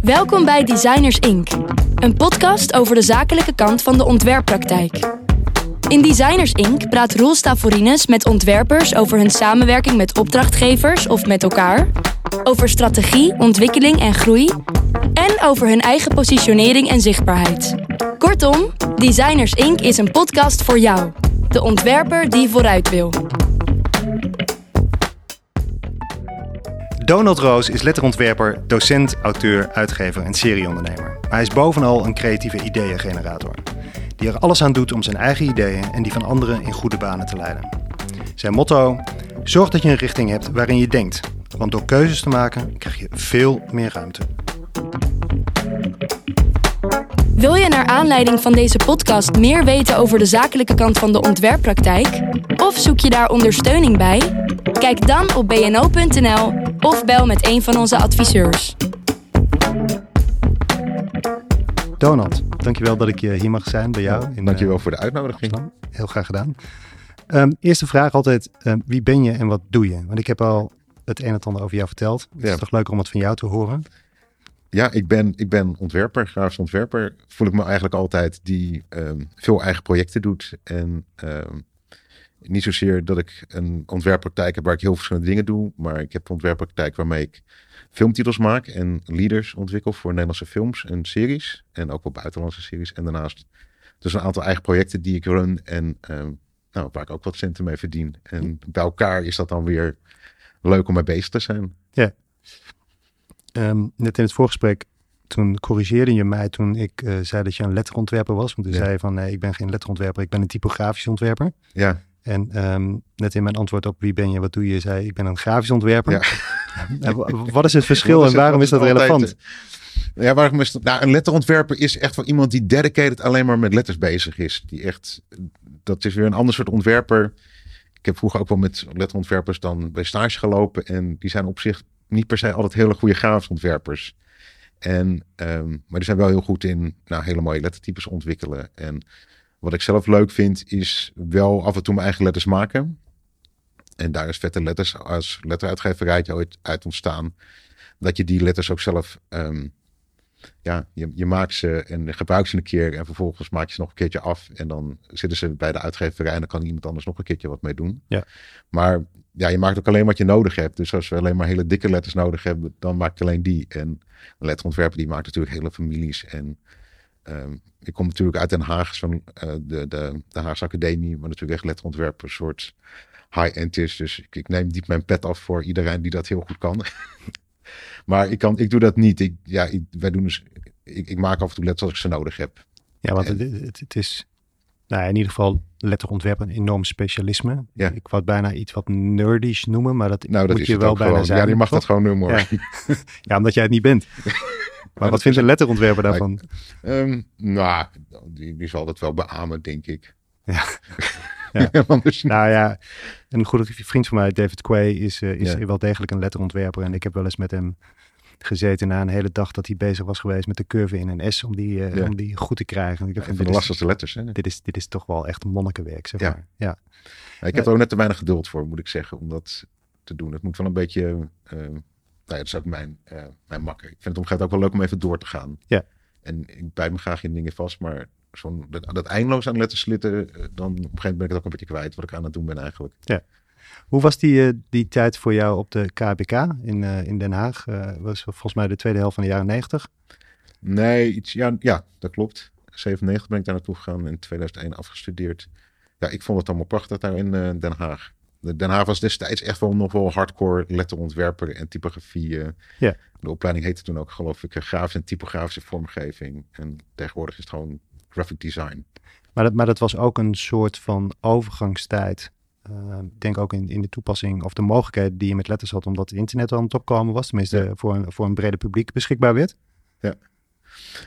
Welkom bij Designers Inc., een podcast over de zakelijke kant van de ontwerppraktijk. In Designers Inc. praat Roel Stavorines met ontwerpers over hun samenwerking met opdrachtgevers of met elkaar, over strategie, ontwikkeling en groei en over hun eigen positionering en zichtbaarheid. Kortom, Designers Inc. is een podcast voor jou, de ontwerper die vooruit wil. Donald Roos is letterontwerper, docent, auteur, uitgever en serieondernemer. Maar hij is bovenal een creatieve ideeëngenerator. Die er alles aan doet om zijn eigen ideeën en die van anderen in goede banen te leiden. Zijn motto: zorg dat je een richting hebt waarin je denkt. Want door keuzes te maken krijg je veel meer ruimte. Wil je naar aanleiding van deze podcast meer weten over de zakelijke kant van de ontwerppraktijk? Of zoek je daar ondersteuning bij? Kijk dan op bno.nl of bel met een van onze adviseurs. Donald, dankjewel dat ik hier mag zijn bij jou. In, dankjewel uh, voor de uitnodiging. Amsterdam. Heel graag gedaan. Um, eerste vraag altijd, um, wie ben je en wat doe je? Want ik heb al het een en ander over jou verteld. Het ja. is toch leuker om het van jou te horen? Ja, ik ben, ik ben ontwerper, grafisch ontwerper. Voel ik me eigenlijk altijd die um, veel eigen projecten doet. En niet zozeer dat ik een ontwerppraktijk heb waar ik heel verschillende dingen doe. Maar ik heb een ontwerppraktijk waarmee ik filmtitels maak en leaders ontwikkel voor Nederlandse films en series. En ook wel buitenlandse series. En daarnaast dus een aantal eigen projecten die ik run en uh, nou, waar ik ook wat centen mee verdien. En bij elkaar is dat dan weer leuk om mee bezig te zijn. Ja. Um, net in het voorgesprek, toen corrigeerde je mij toen ik uh, zei dat je een letterontwerper was. Want toen ja. zei je van nee, ik ben geen letterontwerper, ik ben een typografisch ontwerper. Ja. En um, net in mijn antwoord op wie ben je, wat doe je, zei ik ben een grafisch ontwerper. Ja. wat is het verschil is en waarom is dat relevant? Altijd, ja, waarom is dat? Nou, een letterontwerper is echt van iemand die dedicated alleen maar met letters bezig is. Die echt, dat is weer een ander soort ontwerper. Ik heb vroeger ook wel met letterontwerpers dan bij stage gelopen. En die zijn op zich niet per se altijd hele goede grafisch ontwerpers. En, um, maar die zijn wel heel goed in nou, hele mooie lettertypes ontwikkelen. En wat ik zelf leuk vind, is wel af en toe mijn eigen letters maken. En daar is vette letters als letteruitgeverijtje ooit uit ontstaan. Dat je die letters ook zelf, um, ja, je, je maakt ze en gebruikt ze een keer. En vervolgens maak je ze nog een keertje af. En dan zitten ze bij de uitgeverij en dan kan iemand anders nog een keertje wat mee doen. Ja. Maar ja, je maakt ook alleen wat je nodig hebt. Dus als we alleen maar hele dikke letters nodig hebben, dan maak je alleen die. En een letterontwerper die maakt natuurlijk hele families en... Um, ik kom natuurlijk uit Den Haag, van uh, de, de, de Haagse Academie, maar natuurlijk echt letterontwerper, een soort high-end is. Dus ik, ik, neem diep mijn pet af voor iedereen die dat heel goed kan. maar ik, kan, ik doe dat niet. Ik, ja, ik, wij doen dus, ik, ik maak af en toe letters als ik ze nodig heb. Ja, want en, het, het, het, is nou, in ieder geval letterontwerp een enorm specialisme. Ja. Ik wou het bijna iets wat nerdish noemen, maar dat, nou, dat moet is je wel bijna gewoon. zijn. Ja, je mag dat gewoon noemen hoor. Ja. ja, omdat jij het niet bent. Maar wat vindt een letterontwerper daarvan? Um, nou, die, die zal dat wel beamen, denk ik. Ja. ja. Anders... Nou ja, een goede vriend van mij, David Quay, is, uh, is ja. wel degelijk een letterontwerper. En ik heb wel eens met hem gezeten na een hele dag dat hij bezig was geweest met de curve in een S om die, uh, ja. om die goed te krijgen. Ik ja, van de lastigste letters. Hè? Dit is, dit is toch wel echt monnikenwerk, zeg maar. Ja. ik heb er ook net te weinig geduld voor, moet ik zeggen, om dat te doen. Het moet wel een beetje... Uh, nou ja, dat is ook mijn, mijn makker. Ik vind het moment ook wel leuk om even door te gaan. Ja. En ik bijt me graag in dingen vast, maar zo'n, dat, dat eindeloos aan letters slitten, dan op een gegeven moment ben ik het ook een beetje kwijt wat ik aan het doen ben eigenlijk. Ja. Hoe was die, uh, die tijd voor jou op de KBK in, uh, in Den Haag? Was volgens mij de tweede helft van de jaren 90? Nee, iets, ja, ja, dat klopt. 97 ben ik daar naartoe gegaan en in 2001 afgestudeerd. Ja, ik vond het allemaal prachtig daar in Den Haag. Den Haag was destijds echt wel nog wel hardcore letterontwerper en typografie. Ja. De opleiding heette toen ook geloof ik grafische en typografische vormgeving. En tegenwoordig is het gewoon graphic design. Maar dat, maar dat was ook een soort van overgangstijd. Uh, ik denk ook in, in de toepassing of de mogelijkheden die je met letters had, omdat het internet aan het opkomen was. Tenminste, ja. voor, een, voor een brede publiek beschikbaar werd. Ja.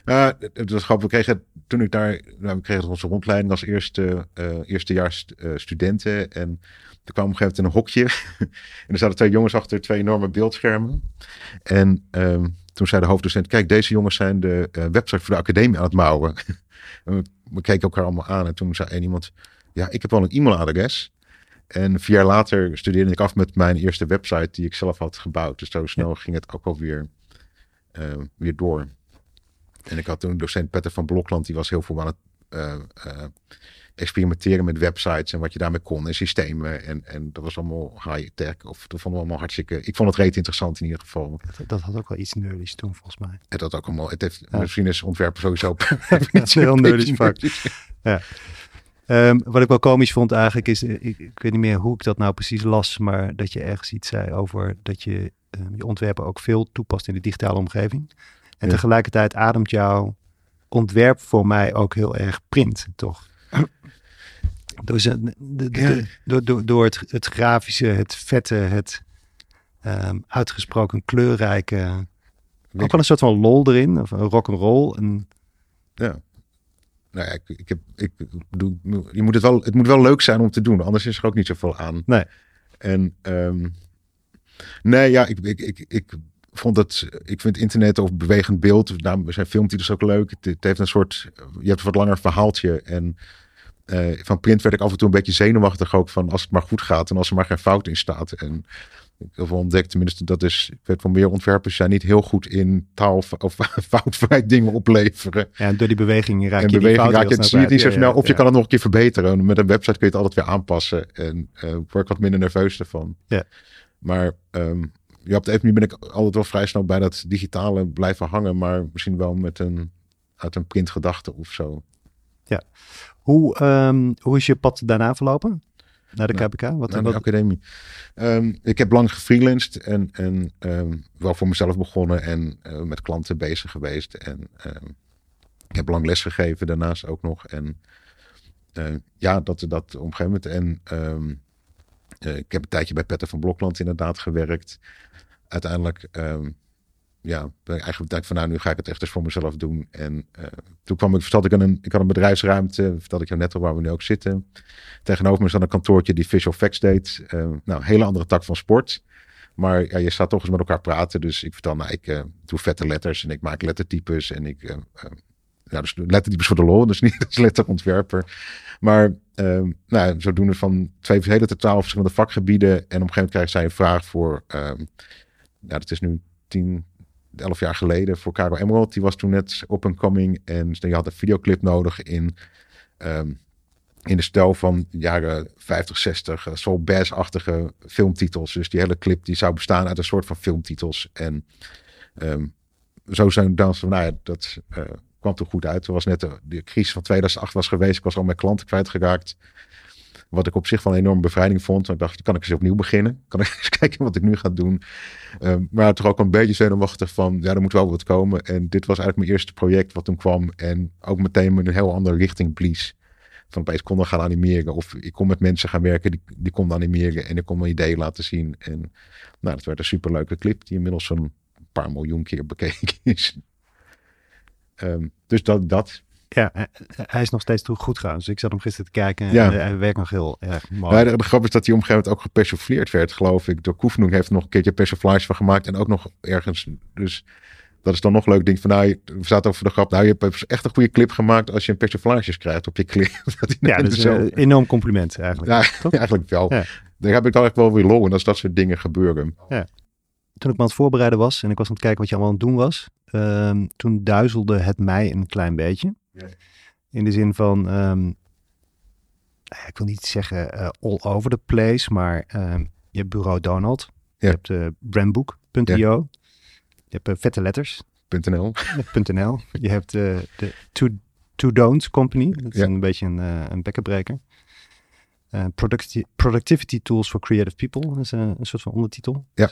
Uh, het was grappig. We kregen toen ik daar, nou, we kregen onze rondleiding als eerste, uh, eerstejaars uh, studenten. En toen kwam op een gegeven moment een hokje. en er zaten twee jongens achter twee enorme beeldschermen. En um, toen zei de hoofddocent: Kijk, deze jongens zijn de uh, website voor de academie aan het mouwen. en we, we, keken elkaar allemaal aan. En toen zei één iemand: Ja, ik heb wel een e-mailadres. En vier jaar later studeerde ik af met mijn eerste website die ik zelf had gebouwd. Dus zo snel ging het ook alweer uh, weer door. En ik had toen docent Petter van Blokland, die was heel veel aan het uh, uh, experimenteren met websites en wat je daarmee kon en systemen. En, en dat was allemaal high-tech. Of dat vonden we allemaal hartstikke. Ik vond het reet interessant in ieder geval. Dat, dat had ook wel iets nerdies toen, volgens mij. En dat ook allemaal. Het heeft ja. misschien is ontwerpen sowieso. niet heel nerdies vak. Ja. Um, wat ik wel komisch vond eigenlijk is, ik, ik, weet niet meer hoe ik dat nou precies las, maar dat je ergens iets zei over dat je um, je ontwerpen ook veel toepast in de digitale omgeving. En ja. tegelijkertijd ademt jouw ontwerp voor mij ook heel erg print, toch? door, de, de, de, door, door, door het, het, grafische, het vette, het um, uitgesproken kleurrijke. Ook wel een soort van lol erin, of een rock and roll. En... Ja. Nou ja, ik, ik heb, ik bedoel, je moet het wel, het moet wel leuk zijn om te doen, anders is er ook niet zoveel aan. Nee. En um, nee, ja, ik, ik, ik, ik vond het, ik vind internet of bewegend beeld, nou, zijn filmtitels ook leuk. Het, het, heeft een soort, je hebt een wat langer verhaaltje en uh, van print werd ik af en toe een beetje zenuwachtig ook van als het maar goed gaat en als er maar geen fout in staat. En ik heb ontdekt, tenminste, dat is, ik weet van meer ontwerpers zijn niet heel goed in taal of foutvrij dingen opleveren. Ja, door die beweging raak en je beweging die raak je het, zie je niet zo snel. Ja, ja, of je kan het nog een keer verbeteren. Met een website kun je het altijd weer aanpassen. En uh, word ik wat minder nerveus ervan. Ja. Maar um, ja, op de even ben ik altijd wel vrij snel bij dat digitale blijven hangen. Maar misschien wel met een, uit een printgedachte of zo. Ja. Hoe, um, hoe is je pad daarna verlopen? Naar de KBK? Wat, naar de wat... academie. Um, ik heb lang gefreelanced en, en um, wel voor mezelf begonnen en uh, met klanten bezig geweest. En ik heb lang les gegeven daarnaast ook nog. En uh, ja, dat, dat op een gegeven moment. En uh, ik heb een tijdje bij Petter van Blokland inderdaad gewerkt. Uiteindelijk ja, ben ik eigenlijk denk van nou, nu ga ik het echt eens voor mezelf doen. En uh, toen kwam ik, vertelde ik een, ik had een bedrijfsruimte, vertelde ik jou net al waar we nu ook zitten. Tegenover me zat een kantoortje die visual facts deed. Uh, nou, hele andere tak van sport. Maar ja, je staat toch eens met elkaar praten. Dus ik vertel, nou, ik uh, doe vette letters en ik maak lettertypes. En ik, ja, dus lettertypes voor de lol, dus niet als letterontwerper. Maar nou, zodoende van twee hele totaal verschillende vakgebieden. En op een gegeven moment krijg zij een vraag voor, ja, dat is nu tien, elf jaar geleden voor Caro Emerald. Die was toen net op een coming en je had een videoclip nodig in, um, in de stijl van jaren 50, 60, uh, soul bass-achtige filmtitels. Dus die hele clip die zou bestaan uit een soort van filmtitels. En um, zo zijn dan van, nou dat uh, kwam toch goed uit. Er was net de, de crisis van 2008 was geweest. Ik was al mijn klanten kwijtgeraakt. Wat ik op zich wel een enorme bevrijding vond. Ik dacht, kan ik eens opnieuw beginnen? Kan ik eens kijken wat ik nu ga doen? Um, maar toch ook een beetje zenuwachtig van, ja, er moet wel wat komen. En dit was eigenlijk mijn eerste project wat toen kwam. En ook meteen met een heel andere richting blies. Van opeens konden gaan animeren. Of ik kon met mensen gaan werken die, die konden animeren. En ik kon mijn ideeën laten zien. En nou, dat werd een superleuke clip die inmiddels een paar miljoen keer bekeken is. Um, dus dat, dat ja, hij is nog steeds goed gaan. Dus ik zat hem gisteren te kijken en ja. hij werkt nog heel erg mooi. Ja, de, de, grap is dat hij op een gegeven moment ook gepersifleerd werd, geloof ik. Door Koefnoek heeft er nog een keertje persiflage van gemaakt en ook nog ergens. Dus dat is dan nog leuk. Ding van nou, we zaten over de grap. Nou, je hebt echt een goede clip gemaakt als je een persiflages krijgt op je clip. ja, dat is een enorm compliment eigenlijk. Ja, eigenlijk wel. Ja. Daar heb ik dan echt wel weer lol in als dat soort dingen gebeuren. Ja. Toen ik me aan het voorbereiden was en ik was aan het kijken wat je allemaal aan het doen was, um, toen duizelde het mij een klein beetje. In de zin van, um, ik wil niet zeggen uh, all over the place, maar um, je hebt Bureau Donald, je hebt uh, brandbook.io, je hebt uh, vette letters. .nl. .nl. Je hebt de Two, Two Don'ts Company, dat is een beetje een, een bekkenbreker. Uh, producti productivity Tools for Creative People, dat is een, een soort van ondertitel. Ja.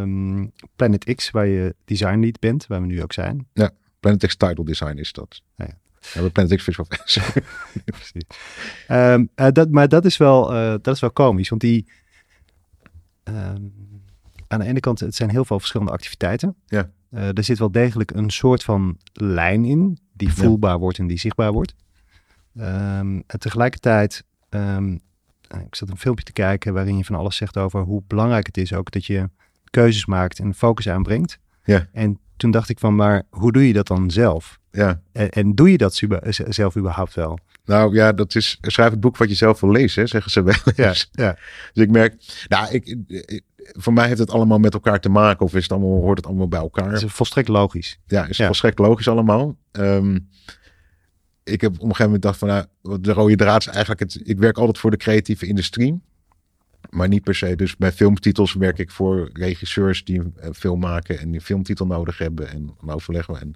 Um, Planet X, waar je design lead bent, waar we nu ook zijn. Ja, Planet X Title Design is dat. Ja, ja. Ja, we Planet X Visual Fans. Precies. Um, uh, dat, maar dat is, wel, uh, dat is wel komisch, want die... Um, aan de ene kant, het zijn heel veel verschillende activiteiten. Ja. Uh, er zit wel degelijk een soort van lijn in, die voelbaar ja. wordt en die zichtbaar wordt. Um, en tegelijkertijd, ik zat een filmpje te kijken waarin je van alles zegt over hoe belangrijk het is ook dat je keuzes maakt en focus aanbrengt. Ja. En toen dacht ik van, maar hoe doe je dat dan zelf? Ja. En, en doe je dat zelf überhaupt wel? Nou ja, dat is schrijf het boek wat je zelf wil lezen, zeggen ze wel. Ja, ja. Dus ik merk, nou, ik, ik- voor mij heeft het allemaal met elkaar te maken, of is het allemaal, hoort het allemaal bij elkaar? Dat is volstrekt logisch. Ja, is Ja. volstrekt logisch allemaal. Ehm, ik heb op een gegeven moment gedacht van, nou, de rode draad is eigenlijk het. Ik werk altijd voor de creatieve industrie, maar niet per se. Dus bij filmtitels werk ik voor regisseurs die een film maken en die een filmtitel nodig hebben en overleggen. En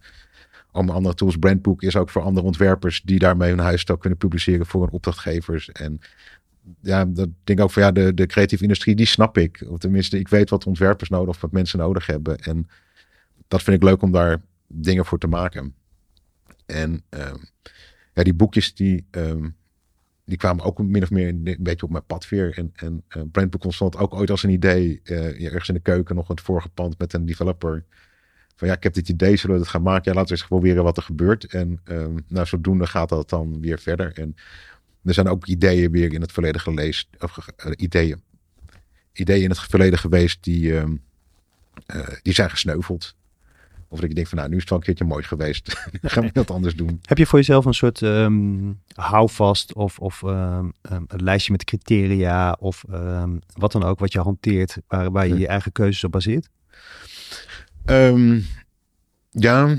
allemaal andere tools. Brandbook is ook voor andere ontwerpers die daarmee hun huisstijl kunnen publiceren voor hun opdrachtgevers. En ja, dat denk ik ook van ja, de, de creatieve industrie, die snap ik. Of tenminste, ik weet wat ontwerpers nodig of wat mensen nodig hebben. En dat vind ik leuk om daar dingen voor te maken. En ehm, ja, die boekjes die, ehm, die kwamen ook min of meer een beetje op mijn pad weer. En, en eh, Brandbook ontstond ook ooit als een idee, eh, ergens in de keuken, nog het vorige pand met een developer. Van ja, ik heb dit idee, zullen we het gaan maken? Ja, laten we eens proberen wat er gebeurt. En ehm, nou, zodoende gaat dat dan weer verder. En er zijn ook ideeën weer in het verleden gelezen, of eh, ideeën. Ideeën in het verleden geweest die, ehm, eh, die zijn gesneuveld. Of dat je denkt van nou, nu is het wel een keertje mooi geweest. gaan we wat anders doen. Heb je voor jezelf een soort ehm, houvast of, of een lijstje met criteria of wat dan ook wat je hanteert waar, waar je je eigen keuzes op baseert? Ehm, ja,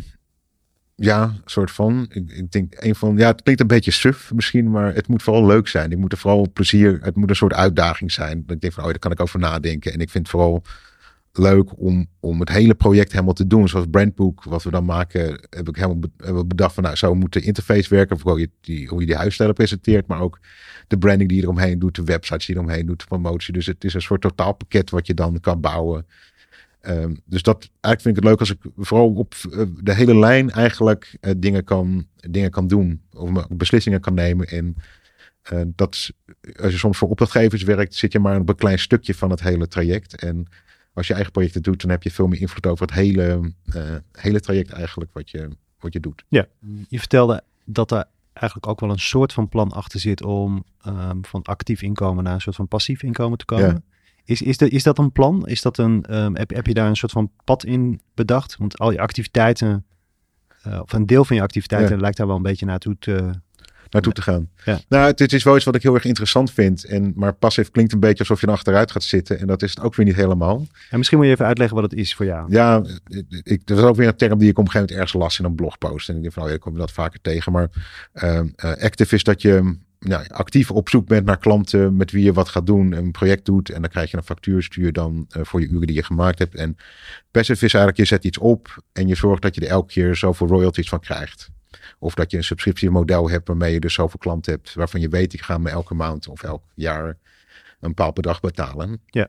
ja, soort van. Ik, denk een van, ja, het klinkt een beetje suf misschien, maar het moet vooral leuk zijn. Ik moet vooral plezier, het moet een soort uitdaging zijn. Dat ik denk van, oh, daar kan ik over nadenken. En ik vind het vooral leuk om, om het hele project helemaal te doen. Zoals Brandbook, wat we dan maken, heb ik helemaal bedacht van, nou, zo moet de interface werken. Hoe je die, hoe je die presenteert, maar ook de branding die je eromheen doet, de websites die je eromheen doet, de promotie. Dus het is een soort totaalpakket wat je dan kan bouwen. Ehm, dus dat eigenlijk vind ik het leuk als ik vooral op eh, de hele lijn eigenlijk eh, dingen, kan, dingen kan doen. Of beslissingen kan nemen. En eh, dat als je soms voor opdrachtgevers werkt, zit je maar op een klein stukje van het hele traject. En als je eigen projecten doet, dan heb je veel meer invloed over het hele, hele traject eigenlijk wat je, wat je doet. Je vertelde dat er eigenlijk ook wel een soort van plan achter zit om ehm, van actief inkomen naar een soort van passief inkomen te komen. Ja. Is, is, de, is dat een plan? Is dat een, ehm, heb, heb je daar een soort van pad in bedacht? Want al je activiteiten, eh, of een deel van je activiteiten lijkt daar wel een beetje naartoe te... naartoe te gaan. Ja. Nou, het, het is wel iets wat ik heel erg interessant vind. En, maar passief klinkt een beetje alsof je er achteruit gaat zitten. En dat is het ook weer niet helemaal. En misschien moet je even uitleggen wat het is voor jou. Ja, ik, dat is ook weer een term die ik op een gegeven moment ergens las in een blogpost. En ik denk van, oh ja, ik kom je dat vaker tegen. Maar ehm, eh, active is dat je nou, actief op zoek bent naar klanten met wie je wat gaat doen. Een project doet en dan krijg je een factuur, stuur je dan eh, voor je uren die je gemaakt hebt. En passive is eigenlijk, je zet iets op en je zorgt dat je er elke keer zoveel royalties van krijgt. Of dat je een subscriptiemodel hebt waarmee je dus zoveel klanten hebt. Waarvan je weet, ik ga me elke maand of elk jaar een bepaald bedrag betalen. Ja.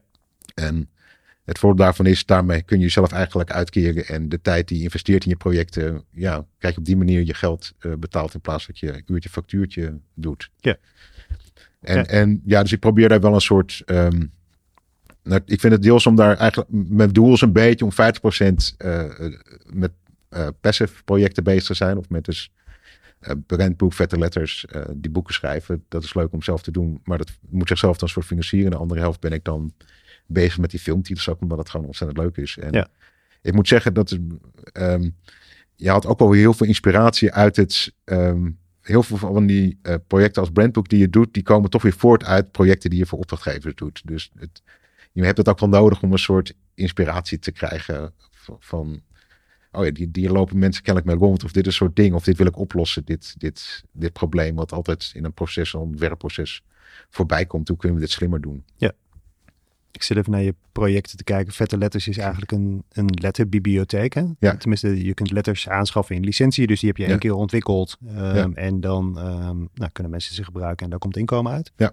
En het voordeel daarvan is, daarmee kun je jezelf eigenlijk uitkeren. En de tijd die je investeert in je projecten, ja, krijg je op die manier je geld eh, betaald in plaats dat je uurtje factuurtje doet. Ja. En Ja. en, ja dus ik probeer daar wel een soort. ehm, nou, ik vind het deels om daar eigenlijk. Mijn doel is een beetje om 50% eh, met eh, passive projecten bezig te zijn. Of met dus eh brandboek, vette letters, die boeken schrijven. Dat is leuk om zelf te doen. Maar dat moet zichzelf dan soort financieren. De andere helft ben ik dan bezig met die filmtitels ook. Omdat het gewoon ontzettend leuk is. En Ja. ik moet zeggen dat ehm, je had ook wel heel veel inspiratie uit het... ehm, heel veel van die eh, projecten als Brandbook die je doet, die komen toch weer voort uit projecten die je voor opdrachtgevers doet. Dus het, je hebt het ook wel nodig om een soort inspiratie te krijgen van, oh ja, die, die lopen mensen kennelijk mee rond, of dit is een soort ding, of dit wil ik oplossen, dit, dit, dit probleem, wat altijd in een proces, een ontwerpproces voorbij komt. Hoe kunnen we dit slimmer doen? Ik zit even naar je projecten te kijken. Vette Letters is eigenlijk een, een letterbibliotheek. Hè? Ja. Tenminste, je kunt letters aanschaffen in licentie. Dus die heb je één Ja. keer ontwikkeld. Ehm, Ja. En dan ehm, nou, kunnen mensen ze gebruiken en daar komt inkomen uit. Ja.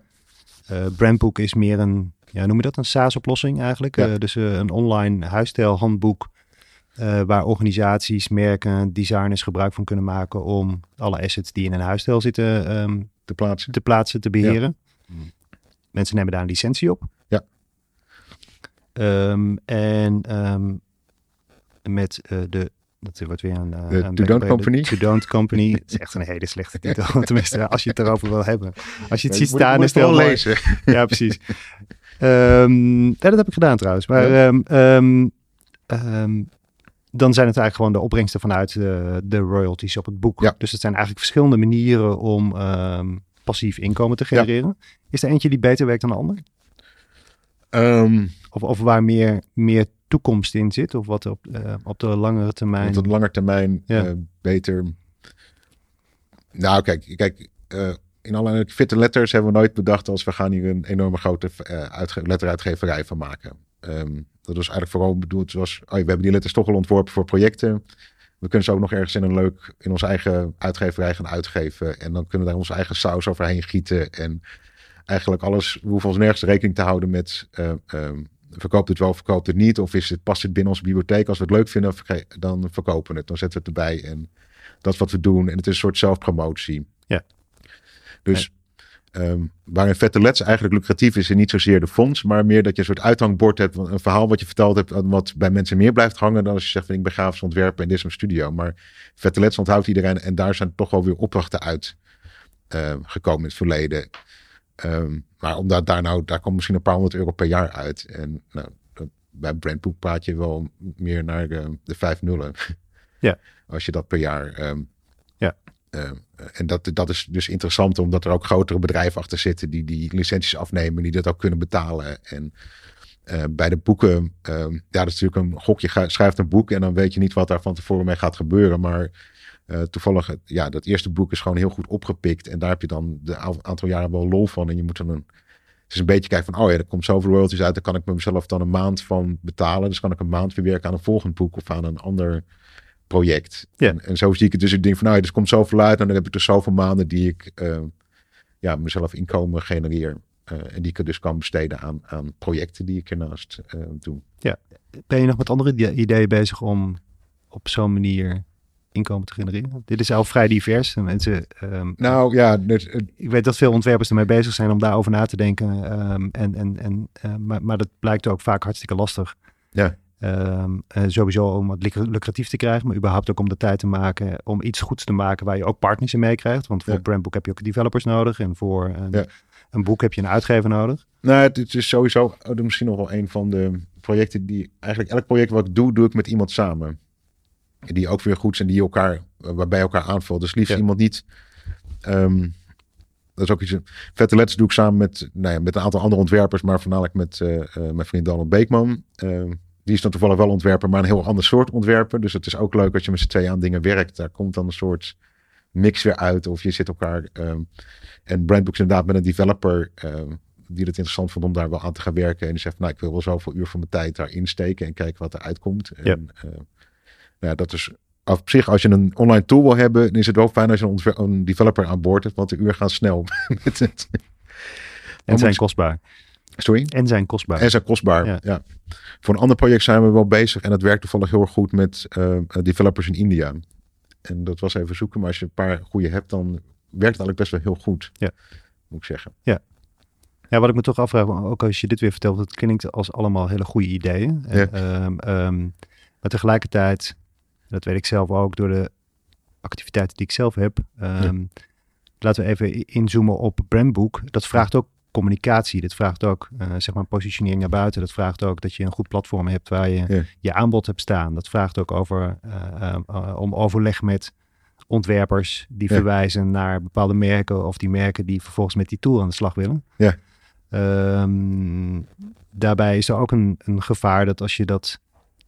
Eh, Brandbook is meer een, ja, noem je dat, een SaaS-oplossing eigenlijk. Ja. Eh, dus eh, een online huisstijlhandboek. waar organisaties, merken, designers gebruik van kunnen maken om alle assets die in een huisstijl zitten ehm, Te plaatsen. te plaatsen, te beheren. Mensen nemen daar een licentie op. Ja. Ehm, en ehm, met eh, de, dat wordt weer een... eh, De To Company? To Don't Company. Het is echt een hele slechte titel. Tenminste, als je het erover wil hebben. Als je het Ja, ziet moet- staan, moet is het lezen. Ja, precies. Ehm, ja, dat heb ik gedaan trouwens. Maar Ja. dan zijn het eigenlijk gewoon de opbrengsten vanuit de, de royalties op het boek. Dus het zijn eigenlijk verschillende manieren om passief inkomen te genereren. Is er eentje die beter werkt dan de ander? Of, of waar meer, meer toekomst in zit? Of wat op, eh, op de langere termijn? op de lange termijn Ja. eh, beter. Nou, kijk, kijk eh, in alle fitte letters hebben we nooit bedacht als we gaan hier een enorme grote uitge- letteruitgeverij van maken. Ehm, dat was eigenlijk vooral bedoeld zoals, oh, we hebben die letters toch al ontworpen voor projecten. We kunnen ze ook nog ergens in een leuk, in onze eigen uitgeverij gaan uitgeven. En dan kunnen we daar onze eigen saus overheen gieten. En eigenlijk alles, we hoeven ons nergens rekening te houden met, eh, ehm, verkoopt het wel, verkoopt het niet? Of is het, past het binnen onze bibliotheek? Als we het leuk vinden, dan verkopen we het. Dan zetten we het erbij en dat is wat we doen. En het is een soort zelfpromotie. Ja. Dus ehm, waarin Vette Let's eigenlijk lucratief is, is niet zozeer de fonds, maar meer dat je een soort uithangbord hebt, een verhaal wat je verteld hebt, wat bij mensen meer blijft hangen dan als je zegt van ik ben grafisch ontwerper en dit is mijn studio. Maar Vette Let's onthoudt iedereen en daar zijn toch wel weer opdrachten uit eh, gekomen in het verleden. Ehm, maar omdat daar nou, daar komt misschien een paar honderd euro per jaar uit. En nou, bij Brandboek praat je wel meer naar de, de vijf nullen. Ja. Als je dat per jaar. ehm, Ja. ehm, en dat, dat is dus interessant, omdat er ook grotere bedrijven achter zitten die die licenties afnemen, die dat ook kunnen betalen. En eh, bij de boeken, ja, dat is natuurlijk een gok. Je ga- schrijft een boek en dan weet je niet wat daar van tevoren mee gaat gebeuren. Maar eh, toevallig, ja, dat eerste boek is gewoon heel goed opgepikt. En daar heb je dan de aantal jaren wel lol van. En je moet dan een, het is een beetje kijken van, oh ja, er komt zoveel royalties uit. Daar kan ik me mezelf dan een maand van betalen. Dus kan ik een maand weer werken aan een volgend boek of aan een ander project. Ja. En, en zo zie ik het dus. Ik denk van, nou ja, er komt zoveel uit. En dan heb ik dus zoveel maanden die ik eh, ja, mezelf inkomen genereer. Eh, en die ik er dus kan besteden aan, aan projecten die ik ernaast eh, doe. Ben je nog met andere ide- ideeën bezig om op zo'n manier inkomen te genereren? Dit is al vrij divers. En Mensen, ehm, Nou ja, dus, eh, ik weet dat veel ontwerpers ermee bezig zijn om daarover na te denken. ehm, en, en, en, eh, maar, maar dat blijkt ook vaak hartstikke lastig. Ja. Ehm, eh, sowieso om het luc- lucratief te krijgen, maar überhaupt ook om de tijd te maken om iets goeds te maken waar je ook partners in meekrijgt. Want voor Ja. een brandboek heb je ook developers nodig en voor een, Ja. een boek heb je een uitgever nodig. Nou, het het is sowieso oh, misschien nog wel een van de projecten die eigenlijk elk project wat ik doe, doe ik met iemand samen. Die ook weer goed zijn, die elkaar, waarbij elkaar aanvult. Dus liefst Ja. iemand niet. ehm, dat is ook iets. Vette letters doe ik samen met, nou ja, met een aantal andere ontwerpers, maar voornamelijk met eh, eh, mijn vriend Donald Beekman. Ehm, die is dan toevallig wel ontwerper, maar een heel ander soort ontwerper. Dus het is ook leuk als je met z'n tweeën aan dingen werkt. Daar komt dan een soort mix weer uit. Of je zit elkaar. ehm, en Brandbooks inderdaad met een developer die het interessant vond om daar wel aan te gaan werken. En die zegt, nou, ik wil wel zoveel uur van mijn tijd daarin steken en kijken wat eruit komt. En, Ja. eh, nou ja, dat is op zich, als je een online tool wil hebben, dan is het wel fijn als je een, een developer aan boord hebt, want de uur gaan snel. Met het- En zijn kostbaar. Sorry? En zijn kostbaar. En zijn kostbaar. Ja. Ja. Voor een ander project zijn we wel bezig en dat werkt toevallig heel erg goed met eh, developers in India. En dat was even zoeken, maar als je een paar goede hebt, dan werkt het eigenlijk best wel heel goed. Ja. Moet ik zeggen. Ja, wat ik me toch afvraag, ook als je dit weer vertelt, het klinkt als allemaal hele goede ideeën. Ja. Ehm, ehm, maar tegelijkertijd, dat weet ik zelf ook door de activiteiten die ik zelf heb. ehm, Laten we even inzoomen op brandboek. Dat vraagt ook communicatie. Dat vraagt ook eh, zeg maar positionering naar buiten. Dat vraagt ook dat je een goed platform hebt waar je Ja. je aanbod hebt staan. Dat vraagt ook over, eh, eh, eh, om overleg met ontwerpers die Ja. verwijzen naar bepaalde merken of die merken die vervolgens met die tool aan de slag willen. Ja. Ehm, daarbij is er ook een, een gevaar dat als je dat,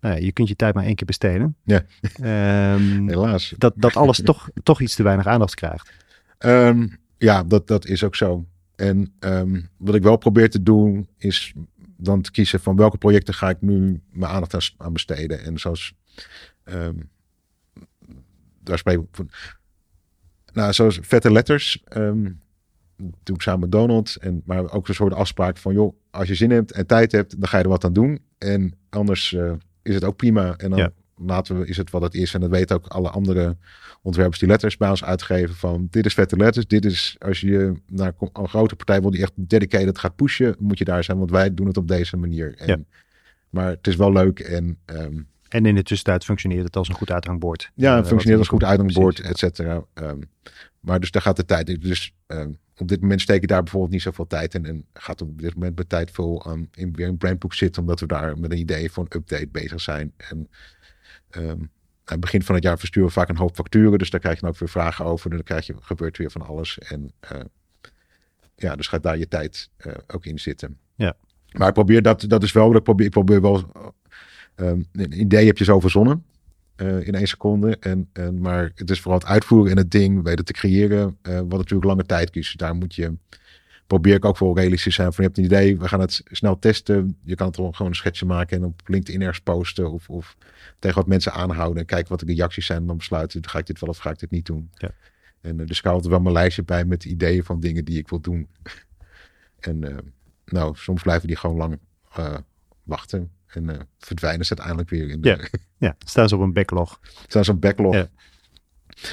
nou ja, je kunt je tijd maar één keer besteden. Ja. Ehm, Helaas. dat, dat alles toch, toch iets te weinig aandacht krijgt. Ehm, ja, dat, dat is ook zo. En ehm, wat ik wel probeer te doen, is dan te kiezen van welke projecten ga ik nu mijn aandacht aan, aan besteden. En zoals, daar spreek ik van, nou, zoals vette letters, ehm, doe ik samen met Donald. En, maar ook een soort afspraak van, joh, als je zin hebt en tijd hebt, dan ga je er wat aan doen. En anders eh, is het ook prima. En dan Ja. laten we, is het wat het is. En dat weten ook alle andere ontwerpers die letters bij ons uitgeven van dit is vette letters. Dit is als je naar een grote partij wil die echt dedicated gaat pushen, moet je daar zijn, want wij doen het op deze manier. En, Ja. Maar het is wel leuk en ehm, En in de tussentijd functioneert het als een goed uithangbord. ja, Eh, het functioneert als wat- goed uitgangsbord, precies. et cetera. Ehm, maar dus daar gaat de tijd in. Dus ehm, op dit moment steek ik daar bijvoorbeeld niet zoveel tijd in. En gaat op dit moment mijn tijd veel aan in weer een brandboek zitten, omdat we daar met een idee voor een update bezig zijn. En ehm, aan het begin van het jaar versturen we vaak een hoop facturen. Dus daar krijg je dan ook weer vragen over. En dan krijg je, gebeurt weer van alles. En eh, ja, dus gaat daar je tijd eh, ook in zitten. Ja. Maar ik probeer dat, dat is wel, ik probeer, ik probeer wel, ehm, een idee heb je zo verzonnen. Eh, in één seconde. En, en, maar het is vooral het uitvoeren en het ding weten te creëren. eh, wat natuurlijk lange tijd kiest. Daar moet je, probeer ik ook wel realistisch zijn. Van je hebt een idee, we gaan het snel testen. Je kan het gewoon een schetsje maken en op LinkedIn ergens posten. Of, of tegen wat mensen aanhouden. En kijken wat de reacties zijn. En dan besluiten, ga ik dit wel of ga ik dit niet doen. Ja. En uh, dus ik hou wel mijn lijstje bij met ideeën van dingen die ik wil doen. en nou, soms blijven die gewoon lang wachten. En uh, verdwijnen ze uiteindelijk weer in de... Ja, ja staan ze op een backlog. Staan ze op een backlog. Ja.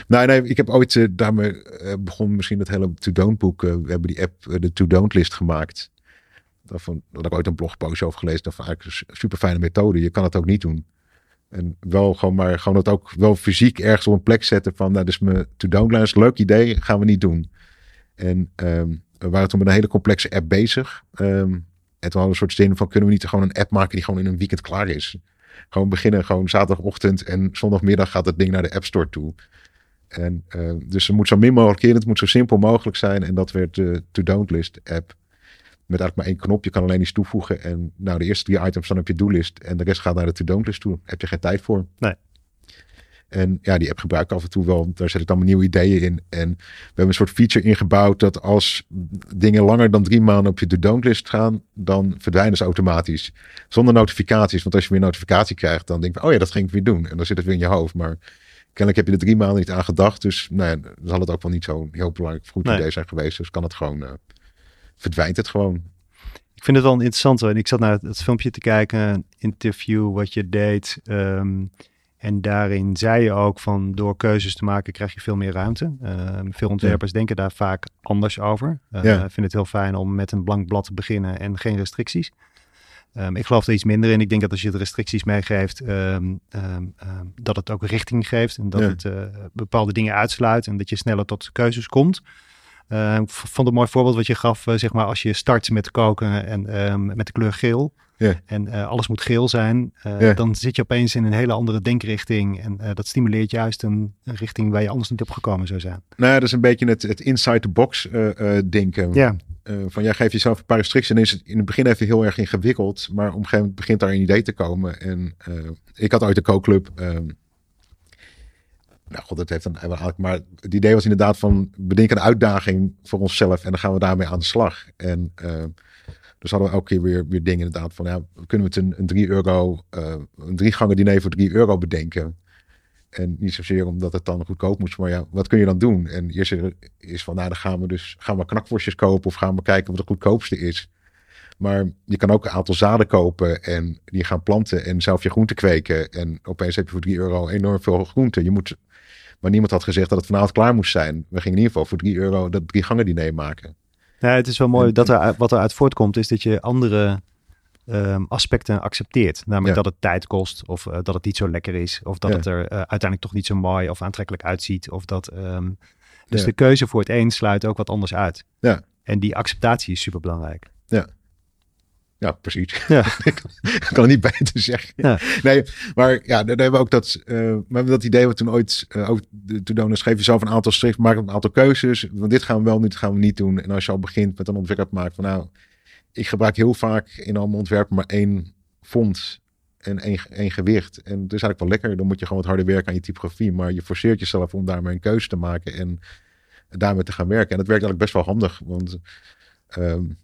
Nou, nee, ik heb ooit uh, daarmee uh, begon misschien het hele to-don't boek. Uh, we hebben die app de to-don't list gemaakt. Daarvan had ik ooit een blogpost over gelezen. Dat eigenlijk een super fijne methode. Je kan het ook niet doen. En wel gewoon maar gewoon dat ook wel fysiek ergens op een plek zetten van, nou, dus mijn to-don't lijst, leuk idee, gaan we niet doen. En um, we waren toen met een hele complexe app bezig. Um, en toen hadden we een soort zin van, kunnen we niet gewoon een app maken die gewoon in een weekend klaar is? Gewoon beginnen, gewoon zaterdagochtend en zondagmiddag gaat het ding naar de App Store toe. En uh, dus er moet zo min mogelijk in, het moet zo simpel mogelijk zijn. En dat werd de to-don't list app. Met eigenlijk maar één knop, je kan alleen iets toevoegen. En nou, de eerste drie items staan op je do-list. En de rest gaat naar de to-don't list toe. Heb je geen tijd voor. Nee. En ja, die app gebruik ik af en toe wel. Daar zet ik dan nieuwe ideeën in. En we hebben een soort feature ingebouwd dat als dingen langer dan drie maanden op je to-don't list gaan, dan verdwijnen ze automatisch. Zonder notificaties. Want als je weer een notificatie krijgt, dan denk je, oh ja, dat ging ik weer doen. En dan zit het weer in je hoofd. Maar kennelijk heb je er drie maanden niet aan gedacht. Dus nou ja, dan zal het ook wel niet zo'n heel belangrijk goed nee. idee zijn geweest. Dus kan het gewoon, uh, verdwijnt het gewoon. Ik vind het wel interessant. En ik zat naar het, het, filmpje te kijken, een interview wat je deed. Um, en daarin zei je ook van door keuzes te maken krijg je veel meer ruimte. Uh, veel ontwerpers ja. denken daar vaak anders over. Uh, ja. Ik vind het heel fijn om met een blank blad te beginnen en geen restricties. Um, ik geloof er iets minder in. Ik denk dat als je de restricties meegeeft, um, um, dat het ook richting geeft. En dat ja. het uh, bepaalde dingen uitsluit en dat je sneller tot keuzes komt. Ik vond het een mooi voorbeeld wat je gaf, zeg maar, als je start met koken en met de kleur geel. Yeah. En uh, alles moet geel zijn. Uh, yeah. Dan zit je opeens in een hele andere denkrichting. En uh, dat stimuleert juist een, een, richting waar je anders niet op gekomen zou zijn. Nou ja, dat is een beetje het, het inside the box denken. Ja. van ja, geef jezelf een paar restricties. En is het in het begin even heel erg ingewikkeld. Maar op een gegeven moment begint daar een idee te komen. En ik had ooit de kookclub. nou god, dat heeft dan eigenlijk. Maar het idee was inderdaad van bedenk een uitdaging voor onszelf. En dan gaan we daarmee aan de slag. En dus hadden we elke keer weer, weer dingen inderdaad van, ja, kunnen we het een, een 3 euro, uh, een drie gangen diner voor 3 euro bedenken? En niet zozeer omdat het dan goedkoop moest, maar ja, wat kun je dan doen? En eerst is van, nou dan gaan we dus, gaan we knakworstjes kopen of gaan we kijken wat het goedkoopste is. Maar je kan ook een aantal zaden kopen en die gaan planten en zelf je groenten kweken. En opeens heb je voor 3 euro enorm veel groenten. Je moet, maar niemand had gezegd dat het vanavond klaar moest zijn. We gingen in ieder geval voor 3 euro dat drie gangen diner maken. Ja, het is wel mooi dat er wat eruit voortkomt, is dat je andere um, aspecten accepteert. Namelijk ja. dat het tijd kost, of uh, dat het niet zo lekker is, of dat ja. het er uh, uiteindelijk toch niet zo mooi of aantrekkelijk uitziet. Of dat, um, dus de keuze voor het een sluit ook wat anders uit. Ja. En die acceptatie is super belangrijk. Ja. Ja, precies. Ja. ik kan er niet bij te zeggen. Ja. Nee, maar ja, daar hebben we ook dat, uh, maar dat idee wat toen ooit, uh, ook toen dan schreef je zelf een aantal schrift, maak een aantal keuzes. Want dit gaan we wel, dit gaan we niet doen. En als je al begint met een ontwerp maken van nou, ik gebruik heel vaak in al mijn ontwerpen maar één font en één, één gewicht. En het is eigenlijk wel lekker. Dan moet je gewoon wat harder werken aan je typografie. Maar je forceert jezelf om daarmee een keuze te maken en daarmee te gaan werken. En dat werkt eigenlijk best wel handig. Want um,